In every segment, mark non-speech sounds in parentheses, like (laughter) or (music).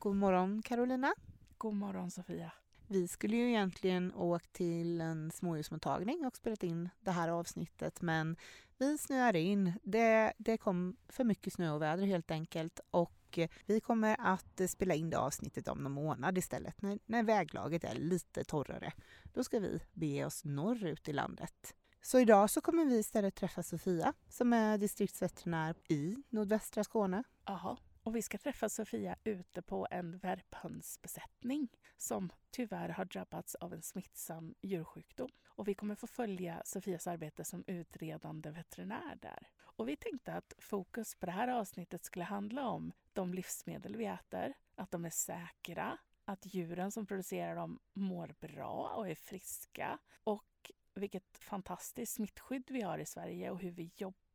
God morgon Carolina. God morgon Sofia. Vi skulle ju egentligen åkt till en småhusmottagning och spelat in det här avsnittet men vi snöade in. Det, det kom för mycket snö och väder helt enkelt och vi kommer att spela in det avsnittet om någon månad istället när, när väglaget är lite torrare. Då ska vi bege oss norrut i landet. Så idag så kommer vi istället träffa Sofia som är distriktsveterinär i nordvästra Skåne. Jaha, och vi ska träffa Sofia ute på en värphönsbesättning som tyvärr har drabbats av en smittsam djursjukdom. Och vi kommer få följa Sofias arbete som utredande veterinär där. Och vi tänkte att fokus på det här avsnittet skulle handla om de livsmedel vi äter, att de är säkra, att djuren som producerar dem mår bra och är friska och vilket fantastiskt smittskydd vi har i Sverige och hur vi jobbar,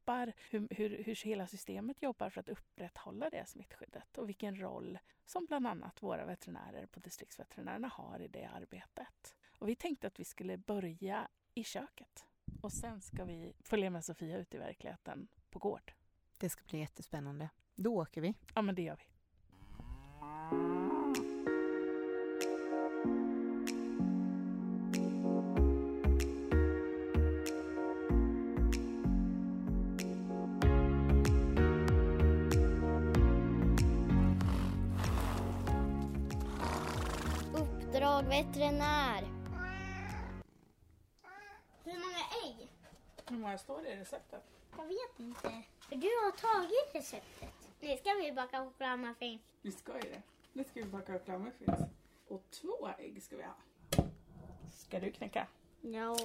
hur, hur, hur hela systemet jobbar för att upprätthålla det smittskyddet och vilken roll som bland annat våra veterinärer på distriktsveterinärerna har i det arbetet. Och vi tänkte att vi skulle börja i köket och sen ska vi följa med Sofia ut i verkligheten på gård. Det ska bli jättespännande. Då åker vi. Ja, men det gör vi. Veterinär. Hur många ägg? Hur många står det i receptet? Jag vet inte. För du har tagit receptet. Nu ska vi baka chokladmuffins. Vi ska ju det. Nu ska vi baka chokladmuffins. Och två ägg ska vi ha. Ska du knäcka? Ja.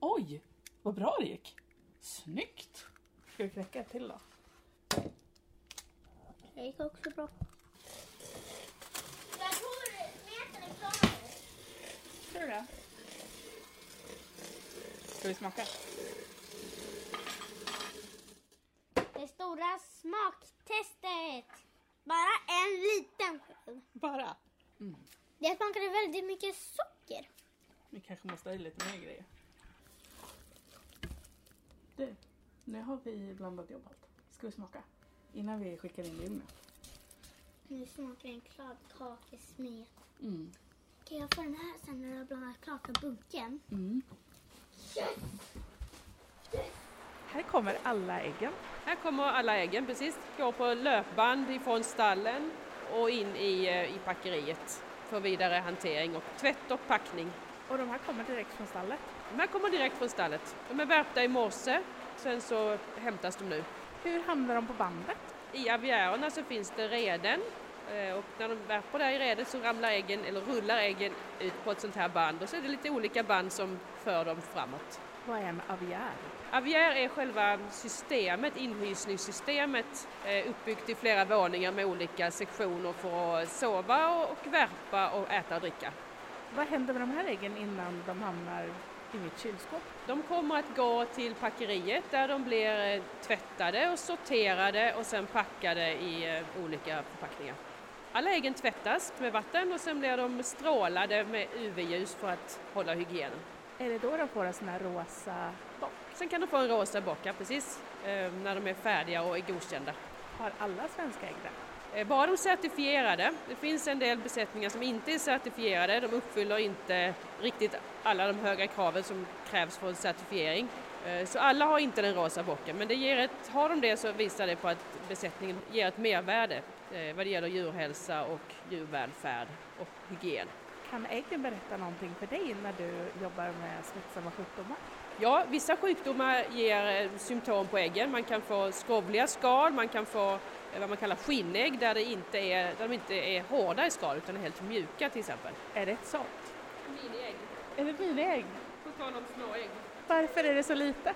Oj, vad bra det gick. Snyggt. Ska vi knäcka ett till då? Det gick också bra. Jag tror smeten är klar nu. Tror du det? Ska vi smaka? Det stora smaktestet. Bara en liten sked. Bara? Det smakade väldigt mycket socker. Vi kanske måste ha i lite mer grejer. Du, nu har vi blandat allt. Ska vi smaka? Innan vi skickar in det i. Nu smakar en kladdkakesmet. Mm. Kan jag få den här sen när du har blandat klart av bunken? Mm. Här kommer alla äggen. Här kommer alla äggen, precis. Går på löpband ifrån stallen och in i, eh, i packeriet för vidare hantering och tvätt och packning. Och de här kommer direkt från stallet. De här kommer direkt från stallet. De är värpta i morse, sen så hämtas de nu. Hur hamnar de på bandet? I aviärerna så finns det reden och när de värper där i redet så ramlar äggen, eller rullar äggen ut på ett sånt här band och så är det lite olika band som för dem framåt. Vad är en aviär? Aviär är själva systemet, inhysningssystemet, eh, uppbyggt i flera våningar med olika sektioner för att sova och, värpa och äta och dricka. Vad händer med de här äggen innan de hamnar i mitt kylskåp? De kommer att gå till packeriet där de blir eh, tvättade och sorterade och sen packade i eh, olika förpackningar. Alla äggen tvättas med vatten och sen blir de strålade med UV-ljus för att hålla hygienen. Är det då de får en sån här rosa bock? Sen kan de få en rosa bock, ja, precis, eh, när de är färdiga och är godkända. Har alla svenska ägg där? Eh, Bara de certifierade. Det finns en del besättningar som inte är certifierade. De uppfyller inte riktigt alla de höga kraven som krävs för en certifiering. Eh, Så alla har inte den rosa bocken, men det ger ett, har de det så visar det på att besättningen ger ett mervärde vad det gäller djurhälsa och djurvälfärd och hygien. Kan äggen berätta någonting för dig när du jobbar med smittsamma sjukdomar? Ja, vissa sjukdomar ger eh, symptom på äggen. Man kan få skrovliga skal, man kan få eh, vad man kallar skinnägg där, det inte är, där de inte är hårda i skal utan är helt mjuka till exempel. Är det ett sånt? Miniägg. Är det miniägg? På tal om små ägg. Varför är det så lite?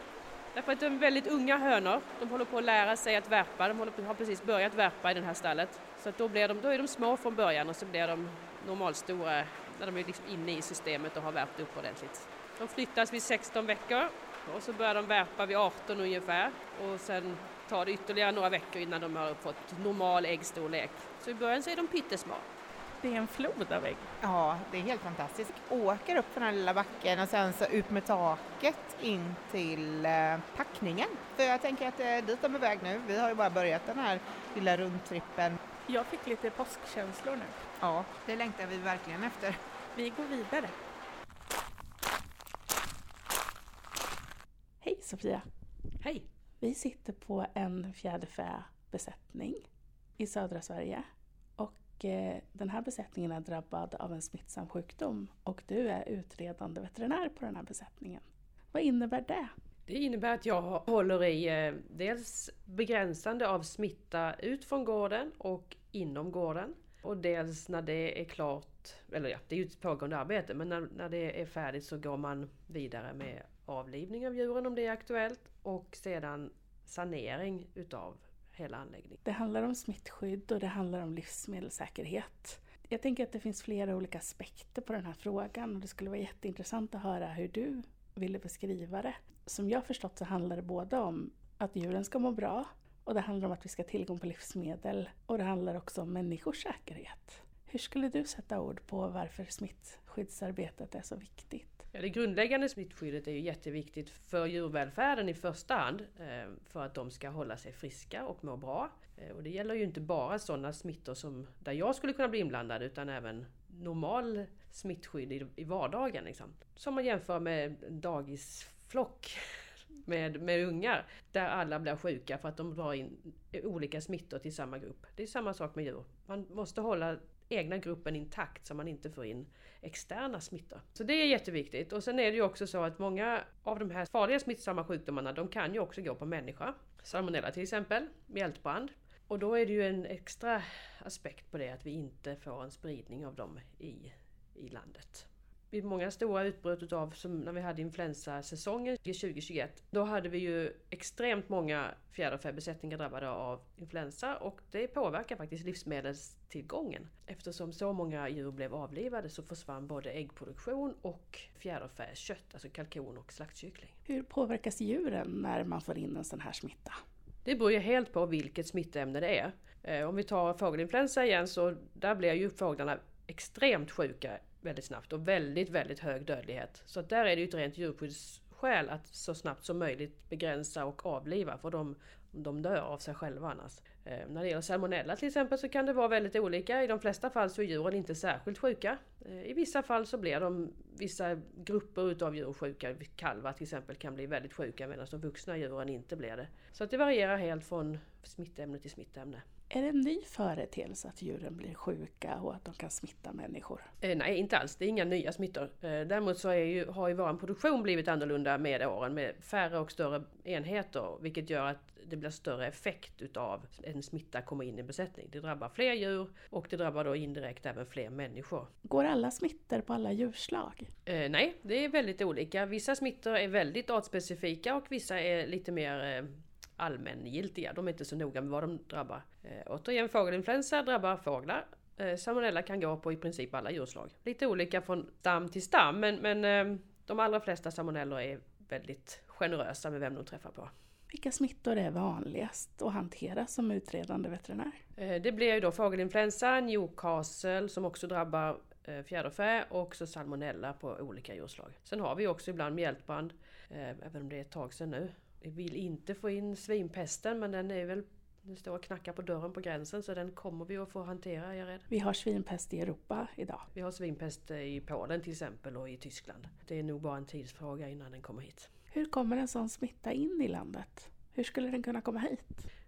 Därför att de är väldigt unga hönor. De håller på att lära sig att värpa. De på, har precis börjat värpa i det här stallet. Så att då, blir de, då är de små från början och så blir de normalstora när de är liksom inne i systemet och har värpt upp ordentligt. De flyttas vid 16 veckor och så börjar de värpa vid 18 ungefär och sen tar det ytterligare några veckor innan de har fått normal äggstorlek. Så i början så är de pyttesmå. Det är en flod av ägg. Ja, det är helt fantastiskt. Åker upp för den här lilla backen och sen så ut med taket in till eh, packningen. För jag tänker att det är dit de är väg nu. Vi har ju bara börjat den här lilla rundtrippen. Jag fick lite påskkänslor nu. Ja, det längtar vi verkligen efter. Vi går vidare. Hej Sofia! Hej! Vi sitter på en fjäderfäbesättning i södra Sverige. Och eh, den här besättningen är drabbad av en smittsam sjukdom och du är utredande veterinär på den här besättningen. Vad innebär det? Det innebär att jag håller i eh, dels begränsande av smitta ut från gården och inom gården. Och dels när det är klart, eller ja, det är ju ett pågående arbete, men när, när det är färdigt så går man vidare med avlivning av djuren om det är aktuellt och sedan sanering utav hela anläggningen. Det handlar om smittskydd och det handlar om livsmedelssäkerhet. Jag tänker att det finns flera olika aspekter på den här frågan och det skulle vara jätteintressant att höra hur du ville beskriva det. Som jag förstått så handlar det både om att djuren ska må bra och det handlar om att vi ska ha tillgång på livsmedel och det handlar också om människors säkerhet. Hur skulle du sätta ord på varför smittskyddsarbetet är så viktigt? Ja, det grundläggande smittskyddet är ju jätteviktigt för djurvälfärden i första hand. Eh, för att de ska hålla sig friska och må bra. Eh, och det gäller ju inte bara sådana smittor som där jag skulle kunna bli inblandad utan även normal smittskydd i, i vardagen. Liksom. Som man jämför med en dagisflock (laughs) med, med ungar. Där alla blir sjuka för att de drar in olika smittor till samma grupp. Det är samma sak med djur. Man måste hålla egna gruppen intakt så man inte får in externa smittor. Så det är jätteviktigt. Och sen är det ju också så att många av de här farliga smittsamma sjukdomarna de kan ju också gå på människa. Salmonella till exempel, mjältbrand. Och då är det ju en extra aspekt på det att vi inte får en spridning av dem i, i landet. Vid många stora utbrott utav, som när vi hade influensasäsongen 2021, då hade vi ju extremt många fjäderfäbesättningar drabbade av influensa och det påverkar faktiskt livsmedelstillgången. Eftersom så många djur blev avlivade så försvann både äggproduktion och fjäderfäkött, alltså kalkon och slaktkyckling. Hur påverkas djuren när man får in en sån här smitta? Det beror ju helt på vilket smittämne det är. Eh, Om vi tar fågelinfluensa igen så där blir ju fåglarna extremt sjuka väldigt snabbt och väldigt, väldigt hög dödlighet. Så att där är det ju ett rent djurskyddsskäl att så snabbt som möjligt begränsa och avliva för de, de dör av sig själva annars. Eh, när det gäller salmonella till exempel så kan det vara väldigt olika. I de flesta fall så är djuren inte särskilt sjuka. Eh, I vissa fall så blir de vissa grupper utav djur sjuka. Kalvar till exempel kan bli väldigt sjuka medan de vuxna djuren inte blir det. Så att det varierar helt från smittämne till smittämne. Är det en ny företeelse att djuren blir sjuka och att de kan smitta människor? Eh, nej, inte alls. Det är inga nya smittor. Eh, däremot så ju, har ju vår produktion blivit annorlunda med åren med färre och större enheter vilket gör att det blir större effekt utav en smitta kommer in i besättning. Det drabbar fler djur och det drabbar då indirekt även fler människor. Går alla smittor på alla djurslag? Eh, nej, det är väldigt olika. Vissa smittor är väldigt artspecifika och vissa är lite mer eh, allmängiltiga. De är inte så noga med vad de drabbar. Eh, återigen, fågelinfluensa drabbar fåglar. Eh, salmonella kan gå på i princip alla djurslag. Lite olika från stam till stam men, men eh, de allra flesta salmonellor är väldigt generösa med vem de träffar på. Vilka smittor är vanligast att hantera som utredande veterinär? Eh, Det blir ju då fågelinfluensa, Newcastle som också drabbar eh, fjäderfä och också salmonella på olika djurslag. Sen har vi också ibland mjältbrand, eh, även om det är ett tag sedan nu. Vi vill inte få in svinpesten men den är väl den står och knackar på dörren på gränsen så den kommer vi att få hantera är jag rädd. Vi har svinpest i Europa idag. Vi har svinpest i Polen till exempel och i Tyskland. Det är nog bara en tidsfråga innan den kommer hit. Hur kommer en sån smitta in i landet? Hur skulle den kunna komma hit?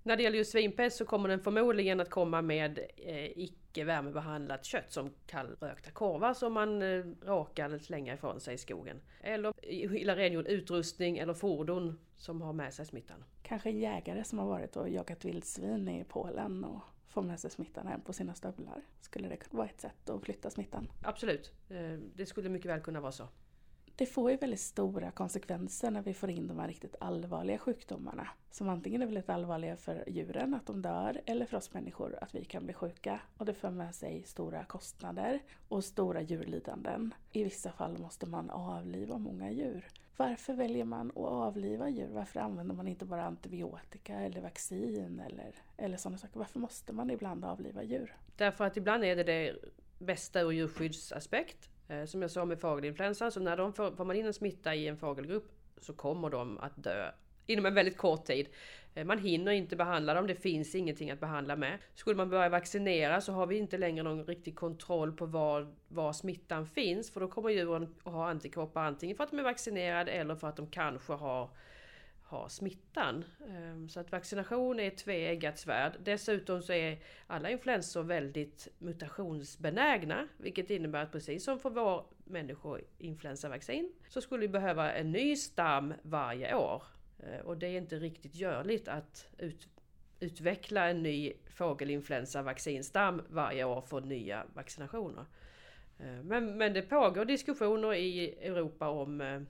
När det gäller just svinpest så kommer den förmodligen att komma med eh, icke värmebehandlat kött som kallrökta korvar som man eh, råkar slänga ifrån sig i skogen. Eller illa rengjord utrustning eller fordon som har med sig smittan. Kanske en jägare som har varit och jagat vildsvin i Polen och får med sig smittan hem på sina stövlar. Skulle det kunna vara ett sätt att flytta smittan? Absolut, eh, det skulle mycket väl kunna vara så. Det får ju väldigt stora konsekvenser när vi får in de här riktigt allvarliga sjukdomarna. Som antingen är väldigt allvarliga för djuren, att de dör, eller för oss människor, att vi kan bli sjuka. Och det för med sig stora kostnader och stora djurlidanden. I vissa fall måste man avliva många djur. Varför väljer man att avliva djur? Varför använder man inte bara antibiotika eller vaccin eller, eller sådana saker? Varför måste man ibland avliva djur? Därför att ibland är det det bästa ur djurskyddsaspekt. Eh, som jag sa med fågelinfluensan, så när de får, får man in en smitta i en fågelgrupp så kommer de att dö inom en väldigt kort tid. Eh, man hinner inte behandla dem, det finns ingenting att behandla med. Skulle man börja vaccinera så har vi inte längre någon riktig kontroll på var, var smittan finns. För då kommer djuren att ha antikroppar antingen för att de är vaccinerade eller för att de kanske har, har smittan. Ehm, så att vaccination är ett tveeggat svärd. Dessutom så är alla influensor väldigt mutationsbenägna. Vilket innebär att precis som för vår människoinfluensavaccin så skulle vi behöva en ny stam varje år. Eh, och det är inte riktigt görligt att ut, utveckla en ny fågelinfluensavaccinstam varje år för nya vaccinationer. Eh, men, men det pågår diskussioner i Europa om eh,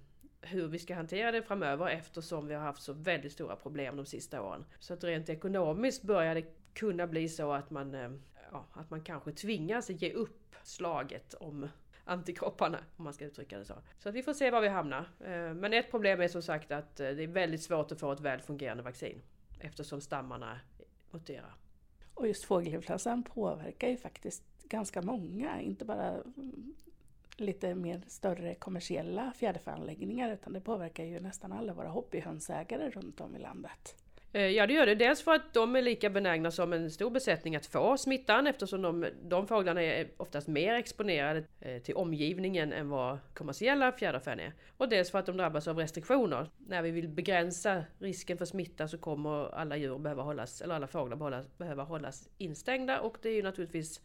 hur vi ska hantera det framöver eftersom vi har haft så väldigt stora problem de sista åren. Så att rent ekonomiskt börjar det kunna bli så att man, ja, att man kanske tvingas ge upp slaget om antikropparna, om man ska uttrycka det så. Så att vi får se var vi hamnar. Eh, men ett problem är som sagt att eh, det är väldigt svårt att få ett väl fungerande vaccin eftersom stammarna muterar. Och just fågelinfluensan påverkar ju faktiskt ganska många, inte bara mm, lite mer större kommersiella fjäderfäanläggningar utan det påverkar ju nästan alla våra hobbyhönsägare runt om i landet. Eh, ja det gör det. Dels för att de är lika benägna som en stor besättning att få smittan eftersom de, de fåglarna är oftast mer exponerade eh, till omgivningen än vad kommersiella fjäderfän är. Och dels för att de drabbas av restriktioner. När vi vill begränsa risken för smitta så kommer alla djur behöva hållas, eller alla fåglar behöva hållas instängda och det är ju naturligtvis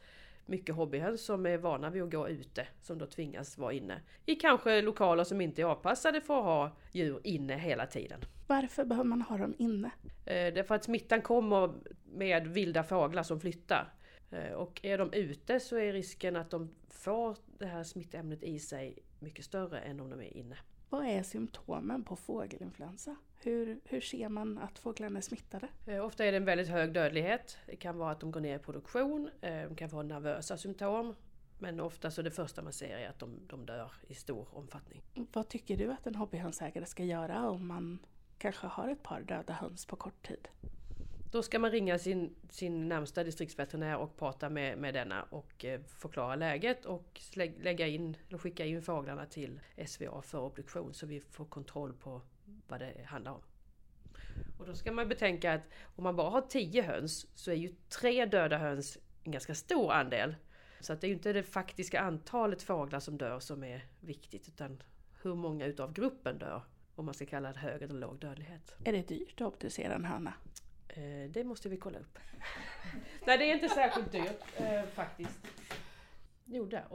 mycket hobbyhöns som är vana vid att gå ute som då tvingas vara inne. I kanske lokaler som inte är avpassade för att ha djur inne hela tiden. Varför behöver man ha dem inne? Eh, därför att smittan kommer med vilda fåglar som flyttar. Eh, och är de ute så är risken att de får det här smittämnet i sig mycket större än om de är inne. Vad är symptomen på fågelinfluensa? Hur, hur ser man att fåglarna är smittade? Eh, ofta är det en väldigt hög dödlighet. Det kan vara att de går ner i produktion, de kan få nervösa symptom. Men ofta så det första man ser är att de, de dör i stor omfattning. Vad tycker du att en hobbyhönsägare ska göra om man kanske har ett par döda höns på kort tid. Då ska man ringa sin, sin närmsta distriktsveterinär och prata med, med denna och eh, förklara läget och lägga in, eller skicka in fåglarna till SVA för obduktion så vi får kontroll på vad det handlar om. Och då ska man betänka att om man bara har 10 höns så är ju tre döda höns en ganska stor andel. Så att det är ju inte det faktiska antalet fåglar som dör som är viktigt utan hur många utav gruppen dör om man ska kalla det hög eller låg dödlighet. Är det dyrt att obducera en höna? Eh, det måste vi kolla upp. (laughs) Nej, det är inte särskilt dyrt eh, faktiskt. Jo, där.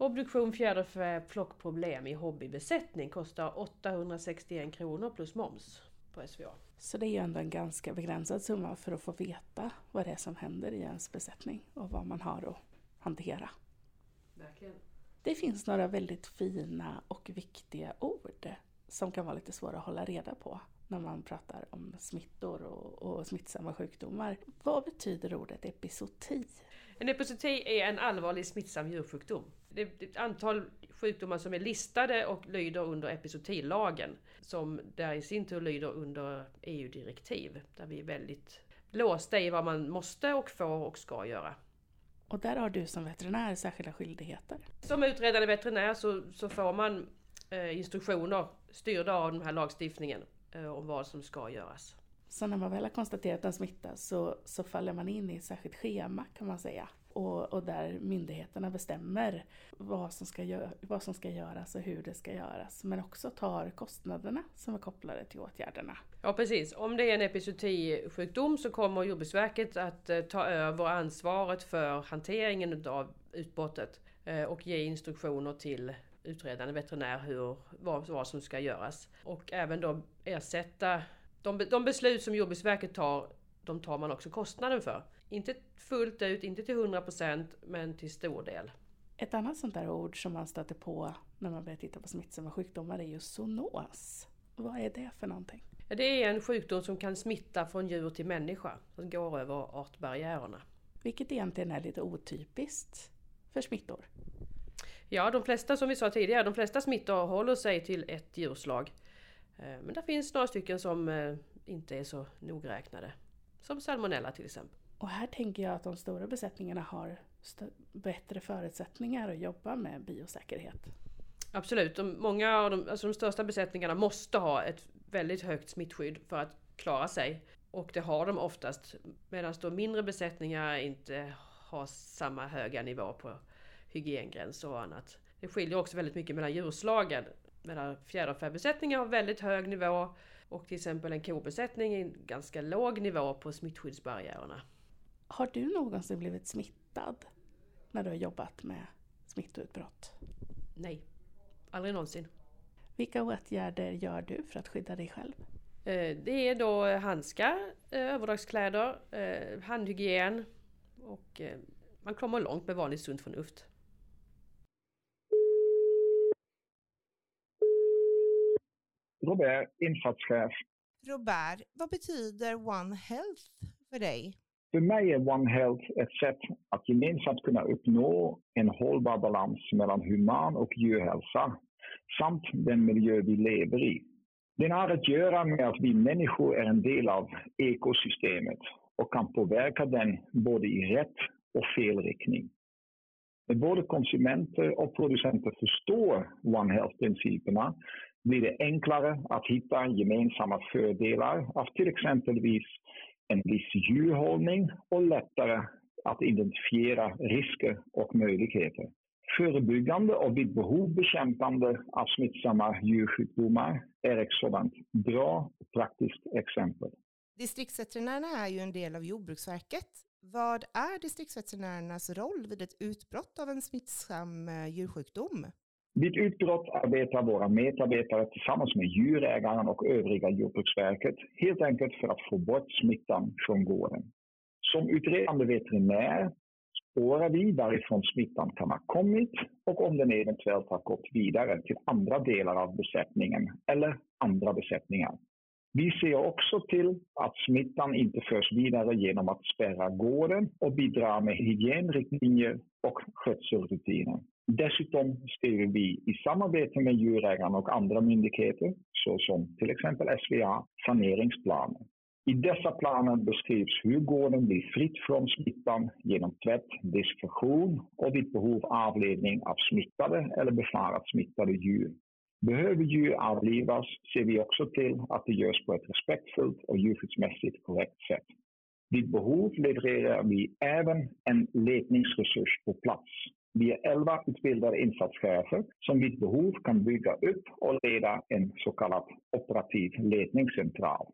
Obduktion fjäderfä flockproblem i hobbybesättning kostar 861 kronor plus moms på SVA. Så det är ju ändå en ganska begränsad summa för att få veta vad det är som händer i ens besättning och vad man har att hantera. Verkligen. Det finns några väldigt fina och viktiga ord som kan vara lite svåra att hålla reda på när man pratar om smittor och, och smittsamma sjukdomar. Vad betyder ordet episoti? En episoti är en allvarlig smittsam djursjukdom. Det är ett antal sjukdomar som är listade och lyder under epizootilagen. Som där i sin tur lyder under EU-direktiv. Där vi är väldigt låsta i vad man måste och får och ska göra. Och där har du som veterinär särskilda skyldigheter? Som utredande veterinär så, så får man eh, instruktioner styrda av den här lagstiftningen eh, om vad som ska göras. Så när man väl har konstaterat en smitta så, så faller man in i ett särskilt schema kan man säga. Och, och där myndigheterna bestämmer vad som, ska gör, vad som ska göras och hur det ska göras. Men också tar kostnaderna som är kopplade till åtgärderna. Ja precis, om det är en epizootisjukdom så kommer Jordbruksverket att eh, ta över ansvaret för hanteringen av utbrottet eh, och ge instruktioner till utredande veterinär hur, vad, vad som ska göras. Och även då ersätta de, de beslut som Jordbruksverket tar, de tar man också kostnaden för. Inte fullt ut, inte till 100% men till stor del. Ett annat sånt där ord som man stöter på när man börjar titta på smittsamma sjukdomar är ju zoonos. Vad är det för någonting? Det är en sjukdom som kan smitta från djur till människa, som går över artbarriärerna. Vilket egentligen är lite otypiskt för smittor. Ja, de flesta som vi sa tidigare, de flesta smittor håller sig till ett djurslag. Eh, men det finns några stycken som eh, inte är så nogräknade. Som salmonella till exempel. Och här tänker jag att de stora besättningarna har bättre förutsättningar att jobba med biosäkerhet. Absolut, de, många av de, alltså de största besättningarna måste ha ett väldigt högt smittskydd för att klara sig. Och det har de oftast. Medan då mindre besättningar inte har samma höga nivå på hygiengränser och annat. Det skiljer också väldigt mycket mellan djurslagen. Medan fjäderfäbesättningar har väldigt hög nivå och till exempel en kobesättning är en ganska låg nivå på smittskyddsbarriärerna. Har du någonsin blivit smittad när du har jobbat med smittoutbrott? Nej, aldrig någonsin. Vilka åtgärder gör du för att skydda dig själv? Eh, det är då handskar, eh, överdragskläder, eh, handhygien och man kommer långt med vanligt sunt förnuft. Robert, insatschef. Robert, vad betyder One Health för dig? För mig är One Health ett sätt att gemensamt kunna uppnå en hållbar balans mellan human och djurhälsa samt den miljö vi lever i. Den har att göra med att vi människor är en del av ekosystemet och kan påverka den både i rätt och fel riktning. När både konsumenter och producenter förstår One Health-principerna blir det enklare att hitta gemensamma fördelar av till exempelvis en viss djurhållning och lättare att identifiera risker och möjligheter. Förebyggande och vid behov bekämpande av smittsamma djursjukdomar är ett sådant bra och praktiskt exempel. Distriktsveterinärerna är ju en del av Jordbruksverket. Vad är distriktsveterinärernas roll vid ett utbrott av en smittsam eh, djursjukdom? Vid utbrott arbetar våra medarbetare tillsammans med djurägaren och övriga Jordbruksverket helt enkelt för att få bort smittan från gården. Som utredande veterinär spårar vi varifrån smittan kan ha kommit och om den eventuellt har gått vidare till andra delar av besättningen eller andra besättningar. Vi ser också till att smittan inte förs vidare genom att spärra gården och bidra med hygienriktlinjer och skötselrutiner. Dessutom skriver vi i samarbete med djurägarna och andra myndigheter, såsom till exempel SVA, saneringsplaner. I dessa planer beskrivs hur gården blir fritt från smittan genom tvätt, desinfektion och vid behov avledning av smittade eller befarat smittade djur. Behöver djur avlivas ser vi också till att det görs på ett respektfullt och djurskyddsmässigt korrekt sätt. Vid behov levererar vi även en letningsresurs på plats. Vi är 11 utbildade insatschefer som vid behov kan bygga upp och leda en så kallad operativ ledningscentral.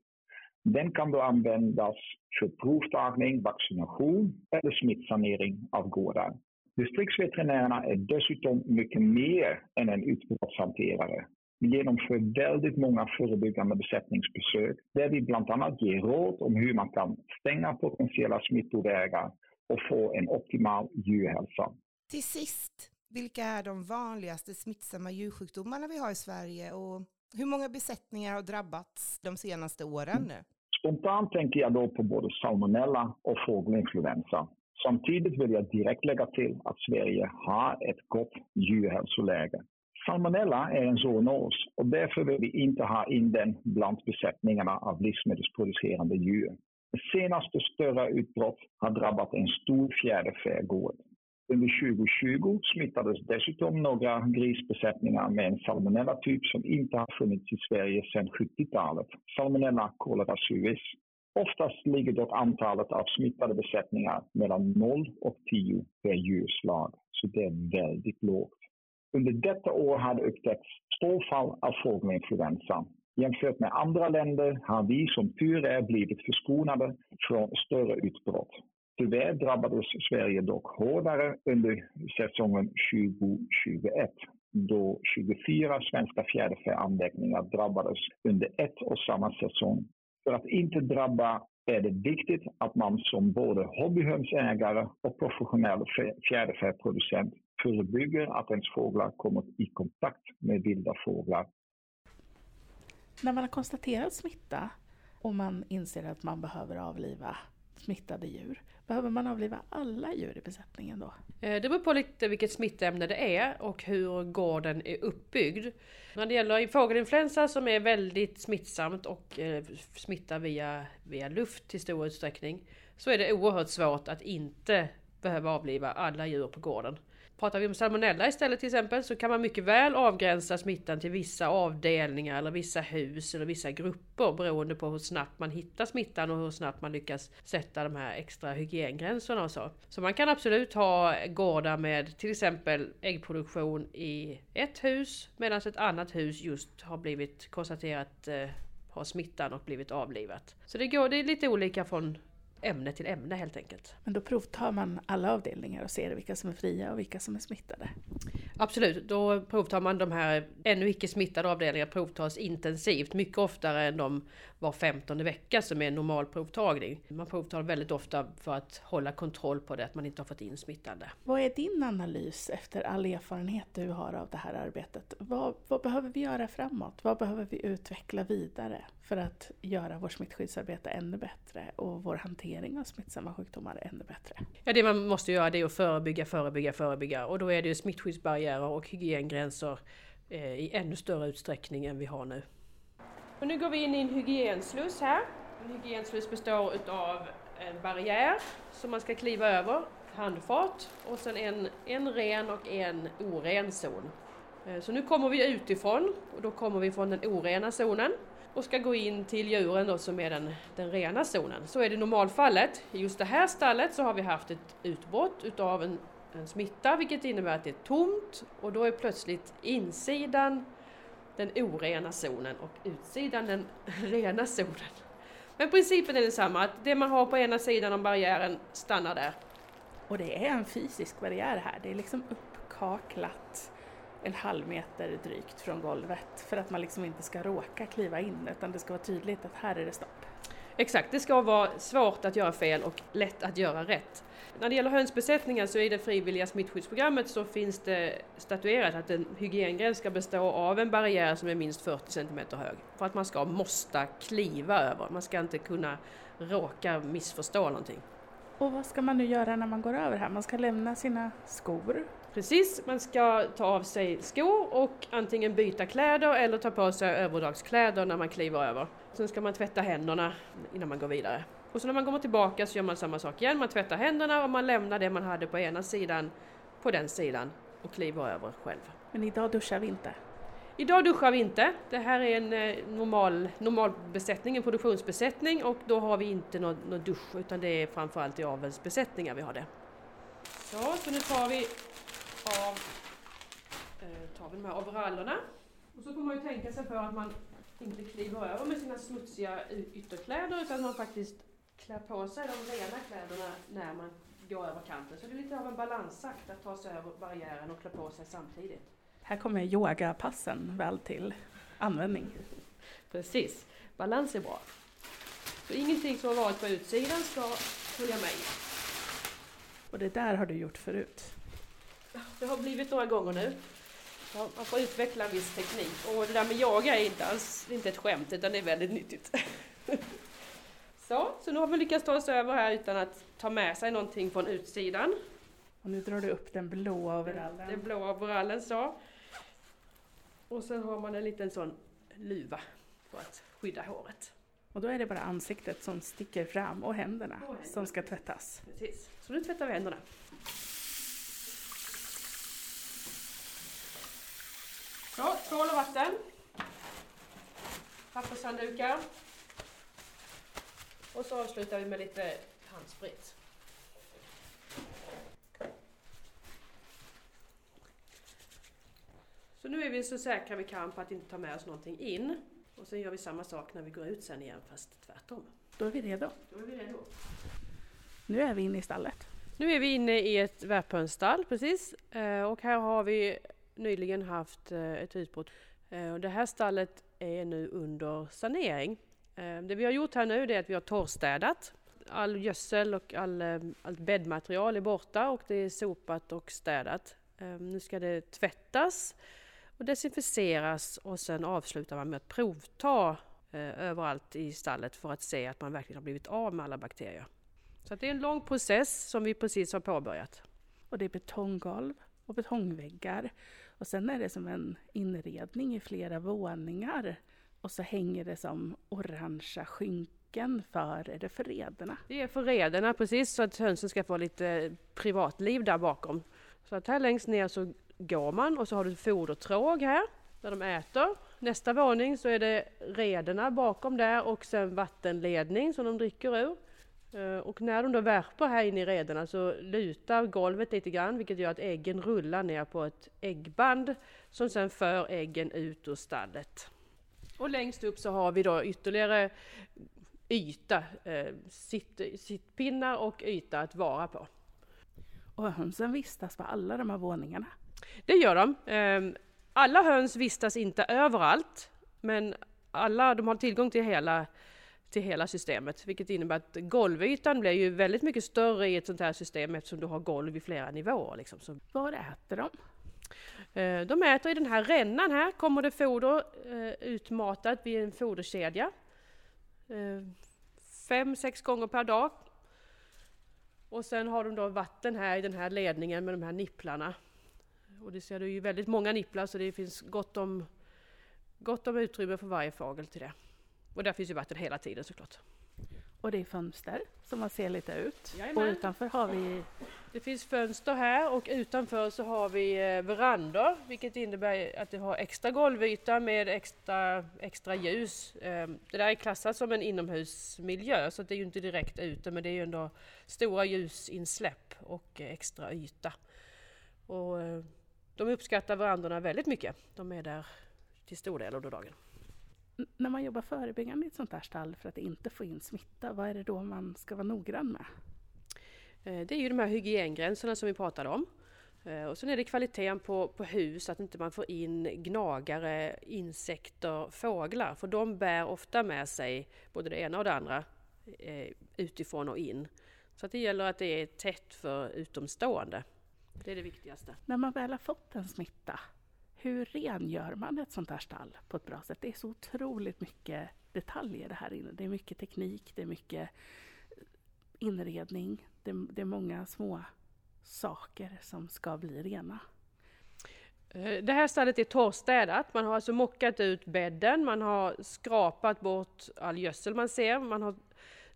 Den kan då användas för provtagning, vaccination eller smittsanering av gårdar. Distriktsveterinärerna är dessutom mycket mer än en utbrottshanterare. Vi genomför väldigt många förebyggande besättningsbesök där vi bland annat ger råd om hur man kan stänga potentiella smittovägar och få en optimal djurhälsa. Till sist, vilka är de vanligaste smittsamma djursjukdomarna vi har i Sverige och hur många besättningar har drabbats de senaste åren? Mm. Spontant tänker jag då på både salmonella och fågelinfluensa. Samtidigt vill jag direkt lägga till att Sverige har ett gott djurhälsoläge. Salmonella är en zoonos och därför vill vi inte ha in den bland besättningarna av livsmedelsproducerande djur. Det senaste större utbrott har drabbat en stor fjäderfägård. Under 2020 smittades dessutom några grisbesättningar med en salmonella-typ som inte har funnits i Sverige sedan 70-talet, Salmonella cholera suis. Oftast ligger dock antalet av smittade besättningar mellan 0 och 10 per djurslag, så det är väldigt lågt. Under detta år har det upptäckts två fall av fågelinfluensa. Jämfört med andra länder har vi som tur är blivit förskonade från större utbrott. Tyvärr drabbades Sverige dock hårdare under säsongen 2021 då 24 svenska fjäderfäanläggningar drabbades under ett och samma säsong. För att inte drabba är det viktigt att man som både hobbyhönsägare och professionell fjäderfäproducent förebygger att ens fåglar kommer i kontakt med vilda fåglar. När man har konstaterat smitta och man inser att man behöver avliva smittade djur, Behöver man avliva alla djur i besättningen då? Eh, det beror på lite vilket smittämne det är och hur gården är uppbyggd. När det gäller fågelinfluensa som är väldigt smittsamt och eh, smittar via, via luft i stor utsträckning så är det oerhört svårt att inte behöva avliva alla djur på gården. Pratar vi om salmonella istället till exempel så kan man mycket väl avgränsa smittan till vissa avdelningar eller vissa hus eller vissa grupper beroende på hur snabbt man hittar smittan och hur snabbt man lyckas sätta de här extra hygiengränserna och så. Så man kan absolut ha gårdar med till exempel äggproduktion i ett hus medan ett annat hus just har blivit konstaterat eh, ha smittan och blivit avlivat. Så det går, det är lite olika från ämne till ämne helt enkelt. Men då provtar man alla avdelningar och ser vilka som är fria och vilka som är smittade? Absolut, då provtar man de här ännu icke smittade avdelningarna provtas intensivt, mycket oftare än de var femtonde vecka som är en normal provtagning. Man provtar väldigt ofta för att hålla kontroll på det, att man inte har fått in smittande. Vad är din analys efter all erfarenhet du har av det här arbetet? Vad, vad behöver vi göra framåt? Vad behöver vi utveckla vidare för att göra vårt smittskyddsarbete ännu bättre och vår hantering av smittsamma sjukdomar ännu bättre? Ja, det man måste göra det är att förebygga, förebygga, förebygga och då är det ju smittskyddsbarriärer och hygiengränser eh, i ännu större utsträckning än vi har nu. Och nu går vi in i en hygiensluss här. En hygiensluss består utav en barriär som man ska kliva över, handfat och sen en, en ren och en oren zon. Eh, så nu kommer vi utifrån och då kommer vi från den orena zonen och ska gå in till djuren då som är den, den rena zonen. Så är det normalfallet. I just det här stallet så har vi haft ett utbrott utav en, en smitta vilket innebär att det är tomt och då är plötsligt insidan den orena zonen och utsidan den (laughs) rena zonen. Men principen är densamma, att det man har på ena sidan om barriären stannar där. Och det är en fysisk barriär här, det är liksom uppkaklat en halv meter drygt från golvet för att man liksom inte ska råka kliva in utan det ska vara tydligt att här är det stopp. Exakt, det ska vara svårt att göra fel och lätt att göra rätt. När det gäller hönsbesättningar så i det frivilliga smittskyddsprogrammet så finns det statuerat att en hygiengräns ska bestå av en barriär som är minst 40 cm hög. För att man ska måste kliva över, man ska inte kunna råka missförstå någonting. Och vad ska man nu göra när man går över här? Man ska lämna sina skor. Precis, man ska ta av sig skor och antingen byta kläder eller ta på sig överdragskläder när man kliver över. Sen ska man tvätta händerna innan man går vidare. Och så när man kommer tillbaka så gör man samma sak igen. Man tvättar händerna och man lämnar det man hade på ena sidan på den sidan och kliver över själv. Men idag duschar vi inte. Idag duschar vi inte. Det här är en eh, normal, normal besättning, en produktionsbesättning och då har vi inte någon, någon dusch utan det är framförallt i avelsbesättningar vi har det. Så, så nu tar vi av eh, tar vi de här overallerna. Och så får man ju tänka sig för att man inte kliver över med sina smutsiga ytterkläder utan man faktiskt klär på sig de rena kläderna när man går över kanten. Så det är lite av en balansakt att ta sig över barriären och klä på sig samtidigt. Här kommer yogapassen väl till användning. Precis, balans är bra. Så ingenting som har varit på utsidan ska följa med Och det där har du gjort förut? Det har blivit några gånger nu. Ja, man får utveckla viss teknik och det där med yoga är inte alls inte ett skämt utan det är väldigt nyttigt. Så, nu har vi lyckats ta oss över här utan att ta med sig någonting från utsidan. Och nu drar du upp den blåa overallen. Den blåa overallen så. Och sen har man en liten sån luva för att skydda håret. Och då är det bara ansiktet som sticker fram och händerna, och händerna. som ska tvättas. Precis, så nu tvättar vi händerna. Så, tvål och vatten. Pappershanddukar. Och så avslutar vi med lite handsprit. Så nu är vi så säkra vi kan på att inte ta med oss någonting in. Och sen gör vi samma sak när vi går ut sen igen fast tvärtom. Då är vi redo. Då är vi redo. Nu är vi inne i stallet. Nu är vi inne i ett värphönsstall precis. Och här har vi nyligen haft ett utbrott. Det här stallet är nu under sanering. Ehm, det vi har gjort här nu är att vi har torrstädat. All gödsel och all, ehm, allt bäddmaterial är borta och det är sopat och städat. Ehm, nu ska det tvättas och desinficeras och sen avslutar man med att provta eh, överallt i stallet för att se att man verkligen har blivit av med alla bakterier. Så det är en lång process som vi precis har påbörjat. Och det är betonggolv och betongväggar. Och sen är det som en inredning i flera våningar. Och så hänger det som orangea skynken för? Är det för rederna? Det är för rederna precis så att hönsen ska få lite eh, privatliv där bakom. Så att här längst ner så går man och så har du fodertråg här där de äter. Nästa våning så är det rederna bakom där och sen vattenledning som de dricker ur. Eh, och när de då värper här inne i rederna så lutar golvet lite grann vilket gör att äggen rullar ner på ett äggband som sen för äggen ut ur stallet. Och längst upp så har vi då ytterligare yta, eh, sitt, sittpinnar och yta att vara på. Och hönsen vistas på alla de här våningarna? Det gör de. Eh, alla höns vistas inte överallt, men alla, de har tillgång till hela, till hela systemet, vilket innebär att golvytan blir ju väldigt mycket större i ett sånt här system eftersom du har golv i flera nivåer. Liksom. Så, Var äter de? Eh, de äter i den här rännan här, kommer det foder eh, utmatat vid en foderkedja. Eh, fem, sex gånger per dag. Och sen har de då vatten här i den här ledningen med de här nipplarna. Och det ser du ju väldigt många nipplar så det finns gott om, gott om utrymme för varje fågel till det. Och där finns ju vatten hela tiden såklart. Och det är fönster som man ser lite ut. Jajamän. Och utanför har vi det finns fönster här och utanför så har vi eh, verandor vilket innebär att det har extra golvyta med extra, extra ljus. Ehm, det där är klassat som en inomhusmiljö så det är ju inte direkt ute men det är ju ändå stora ljusinsläpp och extra yta. Och eh, de uppskattar verandorna väldigt mycket. De är där till stor del under dagen. När man jobbar förebyggande i ett sånt här stall för att inte få in smitta, vad är det då man ska vara noggrann med? Eh, det är ju de här hygiengränserna som vi pratade om. Eh, och sen är det kvaliteten på, på hus, att inte man får in gnagare, insekter, fåglar. För de bär ofta med sig både det ena och det andra eh, utifrån och in. Så att det gäller att det är tätt för utomstående. Det är det viktigaste. När man väl har fått en smitta, hur rengör man ett sånt här stall på ett bra sätt? Det är så otroligt mycket detaljer det här inne. Det är mycket teknik, det är mycket inredning, det, det är många små saker som ska bli rena. Eh, det här stallet är torrstädat. Man har alltså mockat ut bädden, man har skrapat bort all gödsel man ser, man har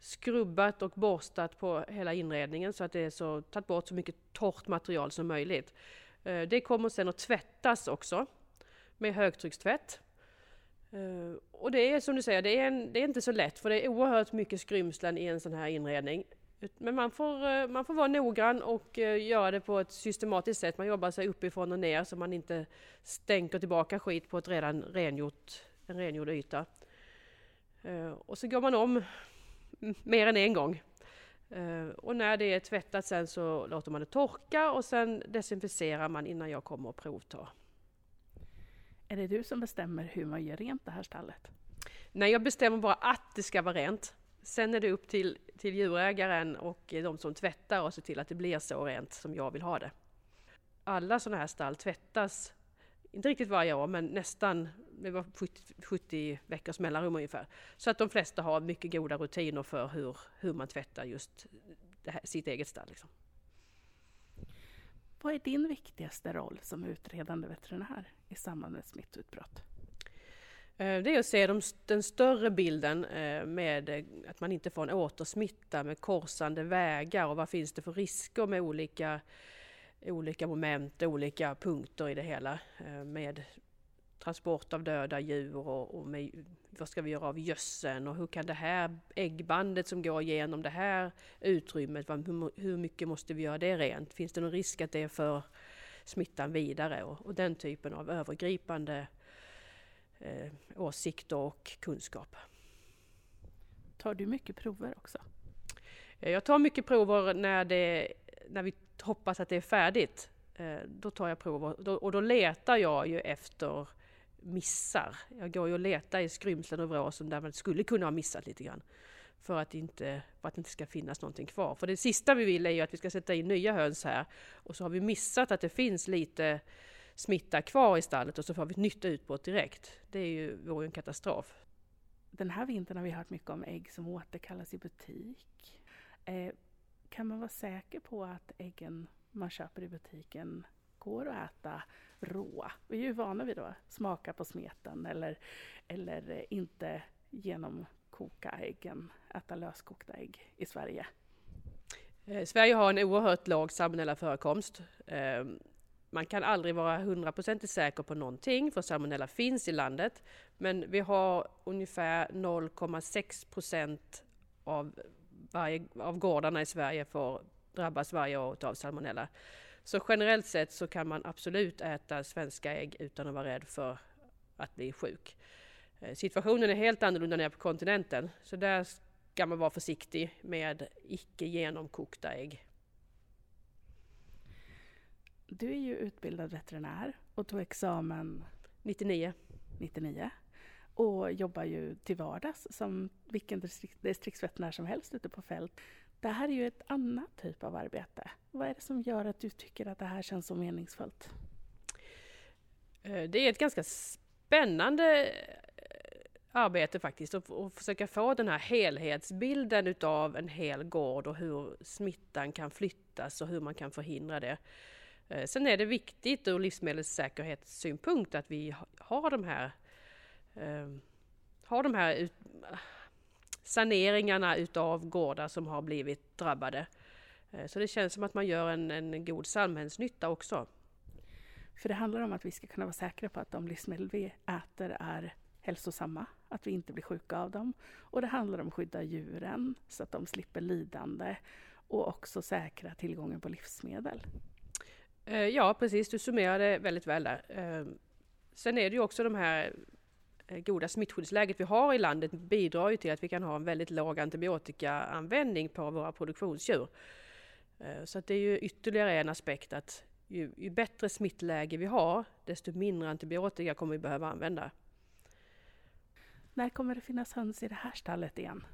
skrubbat och borstat på hela inredningen så att det är så, tagit bort så mycket torrt material som möjligt. Eh, det kommer sen att tvättas också med högtryckstvätt. Eh, och det är som du säger, det är, en, det är inte så lätt för det är oerhört mycket skrymslen i en sån här inredning. Men man får, eh, man får vara noggrann och eh, göra det på ett systematiskt sätt. Man jobbar sig uppifrån och ner så man inte stänker tillbaka skit på ett redan rengjort, en rengjord yta. Eh, Och så går man om mer än en gång. Och när det är tvättat sen så låter man det torka och sen desinficerar man innan jag kommer och provtar. Är det du som bestämmer hur man gör rent det här stallet? Nej, jag bestämmer bara att det ska vara rent. Sen är det upp till, till djurägaren och de som tvättar och se till att det blir så rent som jag vill ha det. Alla sådana här stall tvättas, inte riktigt varje år, men nästan med var 70, 70 veckors mellanrum ungefär. Så att de flesta har mycket goda rutiner för hur, hur man tvättar just det här, sitt eget stall. Liksom. Vad är din viktigaste roll som utredande veterinär i samband med smittutbrott? Eh, det är att se de, den större bilden eh, med eh, att man inte får en återsmitta med korsande vägar och vad finns det för risker med olika, olika moment, olika punkter i det hela. Med transport av döda djur och, och med, vad ska vi göra av gödseln och hur kan det här äggbandet som går igenom det här utrymmet, hur, hur mycket måste vi göra det rent? Finns det någon risk att det för smittan vidare? Och, och den typen av övergripande eh, åsikter och kunskap. Tar du mycket prover också? Eh, Jag tar mycket prover när, det, när vi hoppas att det är färdigt. Eh, Då tar jag prover och då letar jag ju efter missar. Jag går ju och letar i skrymslen och vråsen där man skulle kunna ha missat lite grann. För att, inte, för att det inte ska finnas någonting kvar. För det sista vi vill är ju att vi ska sätta in nya höns här och så har vi missat att det finns lite smitta kvar i stallet och så får vi ett nytt utbrott direkt. Det är ju, vore ju en katastrof. Den här vintern har vi hört mycket om ägg som återkallas i butik. Eh, kan man vara säker på att äggen man köper i butiken går att äta råa? Vi är ju vana vid att smaka på smeten eller, eller eh, inte koka ägg än äta löskokta ägg i Sverige? Eh, Sverige har en oerhört låg salmonellaförekomst. Man kan aldrig vara hundraprocentigt säker på någonting för salmonella finns i landet. Men vi har ungefär 0,6 procent av, varje, av gårdarna i Sverige får drabbas varje år av salmonella. Så generellt sett så kan man absolut äta svenska ägg utan att vara rädd för att bli sjuk. Eh, situationen är helt annorlunda nere på kontinenten, så där ska man vara försiktig med icke genomkokta ägg. Du är ju utbildad veterinär och tog examen 99. 99 och jobbar ju till vardags som vilken distrikt, distriktsveterinär som helst ute på fält. Det här är ju ett annat typ av arbete. Vad är det som gör att du tycker att det här känns så meningsfullt? Eh, Det är ett ganska spännande eh, arbete faktiskt att att försöka få den här helhetsbilden utav en hel gård och hur smittan kan flyttas och hur man kan förhindra det. Eh, sen är det viktigt ur livsmedelssäkerhetssynpunkt att vi har de här, ehm, har de här ut, saneringarna utav gårdar som har blivit drabbade. Eh, så det känns som att man gör en, en god samhällsnytta också. För det handlar om att vi ska kunna vara säkra på att de livsmedel vi äter är hälsosamma, att vi inte blir sjuka av dem. Och det handlar om att skydda djuren så att de slipper lidande och också säkra tillgången på livsmedel. Eh, Ja, precis. Du summerade väldigt väl där. Eh, Sen är det ju också de här eh, goda smittskyddsläget vi har i landet bidrar ju till att vi kan ha en väldigt låg antibiotikaanvändning på våra produktionsdjur. Så att det är ju ytterligare en aspekt att ju, ju bättre smittläge vi har, desto mindre antibiotika kommer vi behöva använda. När kommer det finnas höns i det här stallet igen?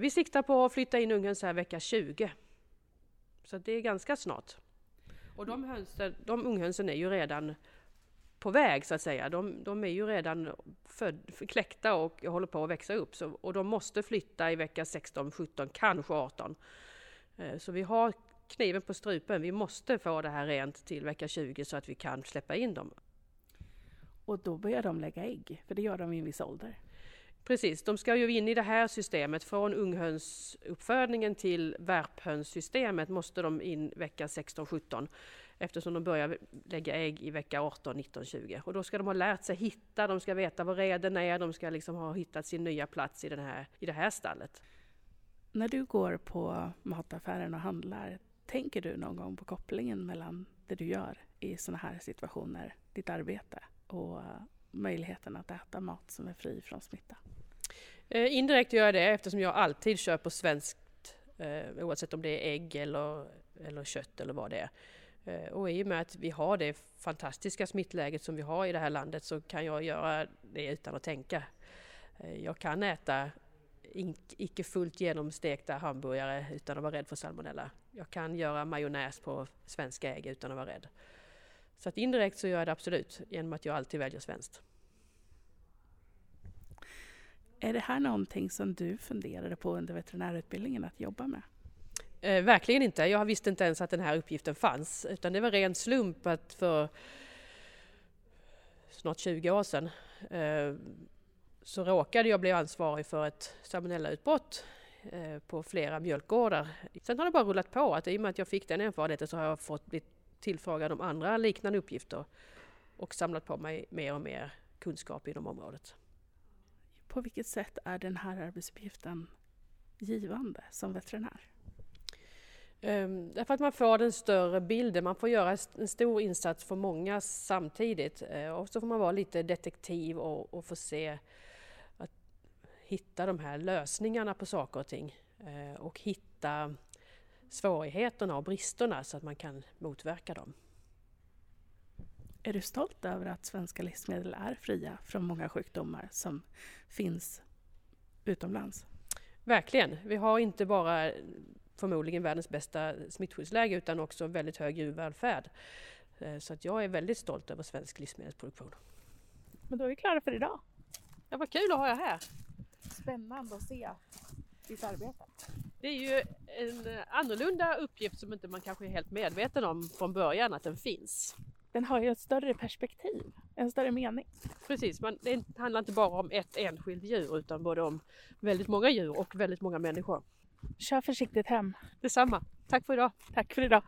Vi siktar på att flytta in unghöns här vecka 20. Så det är ganska snart. Och de, hönsen, de unghönsen är ju redan på väg så att säga. De, de är ju redan född, kläckta och håller på att växa upp. Så, och de måste flytta i vecka 16, 17, kanske 18. Eh, så vi har kniven på strupen. Vi måste få det här rent till vecka 20 så att vi kan släppa in dem. Och då börjar de lägga ägg, för det gör de i en viss ålder. Precis, de ska ju in i det här systemet. Från unghönsuppfödningen till värphönssystemet måste de in vecka 16-17 eftersom de börjar lägga ägg i vecka 18, 19, 20. Och då ska de ha lärt sig hitta, de ska veta var reden är, de ska liksom ha hittat sin nya plats i, den här, i det här stallet. När du går på mataffären och handlar, tänker du någon gång på kopplingen mellan det du gör i sådana här situationer, ditt arbete och möjligheten att äta mat som är fri från smitta? Eh, indirekt gör jag det eftersom jag alltid köper svenskt eh, oavsett om det är ägg eller, eller kött eller vad det är. Eh, och i och med att vi har det fantastiska smittläget som vi har i det här landet så kan jag göra det utan att tänka. Eh, jag kan äta icke fullt genomstekta hamburgare utan att vara rädd för salmonella. Jag kan göra majonnäs på svenska ägg utan att vara rädd. Så att indirekt så gör jag det absolut genom att jag alltid väljer svenskt. Är det här någonting som du funderade på under veterinärutbildningen att jobba med? Eh, verkligen inte. Jag visste inte ens att den här uppgiften fanns. Utan det var ren slump att för snart 20 år sedan eh, så råkade jag bli ansvarig för ett salmonellautbrott eh, på flera mjölkgårdar. Sen har det bara rullat på att i och med att jag fick den erfarenheten så har jag fått bli tillfrågad om andra liknande uppgifter och samlat på mig mer och mer kunskap inom området. På vilket sätt är den här arbetsuppgiften givande som veterinär? Um, därför att man får den större bilden, man får göra en stor insats för många samtidigt. Uh, och så får man vara lite detektiv och, och få se att hitta de här lösningarna på saker och ting. Uh, och hitta svårigheterna och bristerna så att man kan motverka dem. Är du stolt över att svenska livsmedel är fria från många sjukdomar som finns utomlands? Verkligen. Vi har inte bara förmodligen världens bästa smittskyddsläge utan också väldigt hög djurvälfärd. Uh, så att jag är väldigt stolt över svensk livsmedelsproduktion. Men då är vi klara för idag. Ja, vad kul att ha er här! Spännande att se ditt arbete. Det är ju en annorlunda uppgift som inte man kanske är helt medveten om från början att den finns. Den har ju ett större perspektiv. en större mening. Precis, man, det handlar inte bara om ett enskilt djur utan både om väldigt många djur och väldigt många människor. Kör försiktigt hem. Detsamma. Tack för idag. Tack för idag.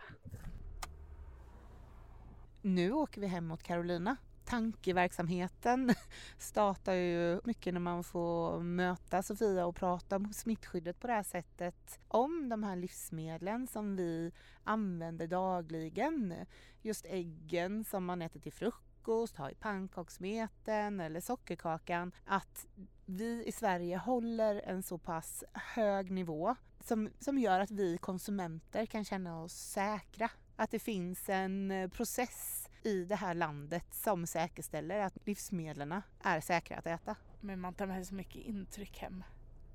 Nu åker vi hem mot Carolina. Tankeverksamheten (laughs) startar ju mycket när man får möta Sofia och prata om smittskyddet på det här sättet. Om de här livsmedlen som vi använder dagligen. Just äggen som man äter till frukost, har i pannkakssmeten eller sockerkakan. Att vi i Sverige håller en så pass hög nivå som, som gör att vi konsumenter kan känna oss säkra. Att det finns en process i det här landet som säkerställer att livsmedlen är säkra att äta. Men man tar med sig så mycket intryck hem.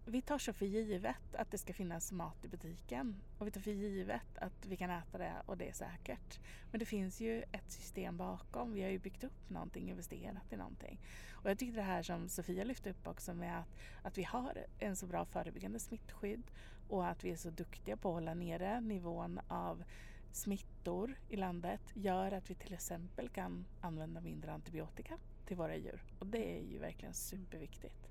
Vi tar så för givet att det ska finnas mat i butiken och vi tar för givet att vi kan äta det och det är säkert. Men det finns ju ett system bakom. Vi har ju byggt upp någonting, investerat i någonting. Och jag tycker det här som Sofia lyfte upp också med att, att vi har en så bra förebyggande smittskydd och att vi är så duktiga på att hålla nere nivån av smittor i landet gör att vi till exempel kan använda mindre antibiotika till våra djur. Och det är ju verkligen superviktigt.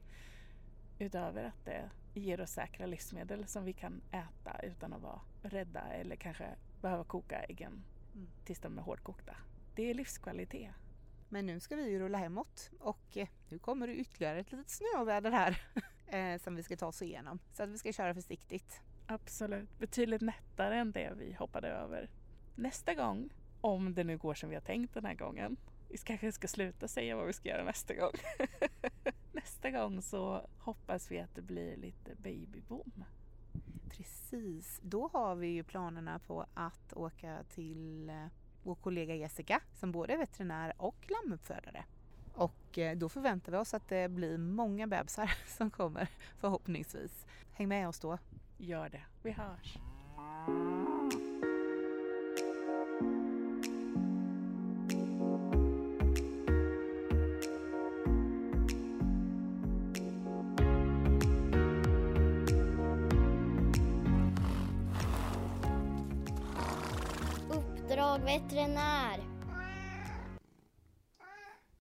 Utöver att det ger oss säkra livsmedel som vi kan äta utan att vara rädda eller kanske behöva koka äggen Mm. tills de är hårdkokta. Det är livskvalitet. Men nu ska vi ju rulla hemåt och eh, nu kommer det ytterligare ett litet snöväder här (laughs) eh, som vi ska ta oss igenom. Så att vi ska köra försiktigt. Absolut. Betydligt nättare än det vi hoppade över. Nästa gång, om det nu går som vi har tänkt den här gången. Vi kanske ska sluta säga vad vi ska göra nästa gång. (laughs) nästa gång så hoppas vi att det blir lite babyboom. Precis, då har vi ju planerna på att åka till eh, vår kollega Jessica som både är veterinär och lammuppfödare. Och eh, då förväntar vi oss att det blir många bebisar (laughs) som kommer förhoppningsvis. Häng med oss då. Gör det. Vi hörs. Uppdrag veterinär.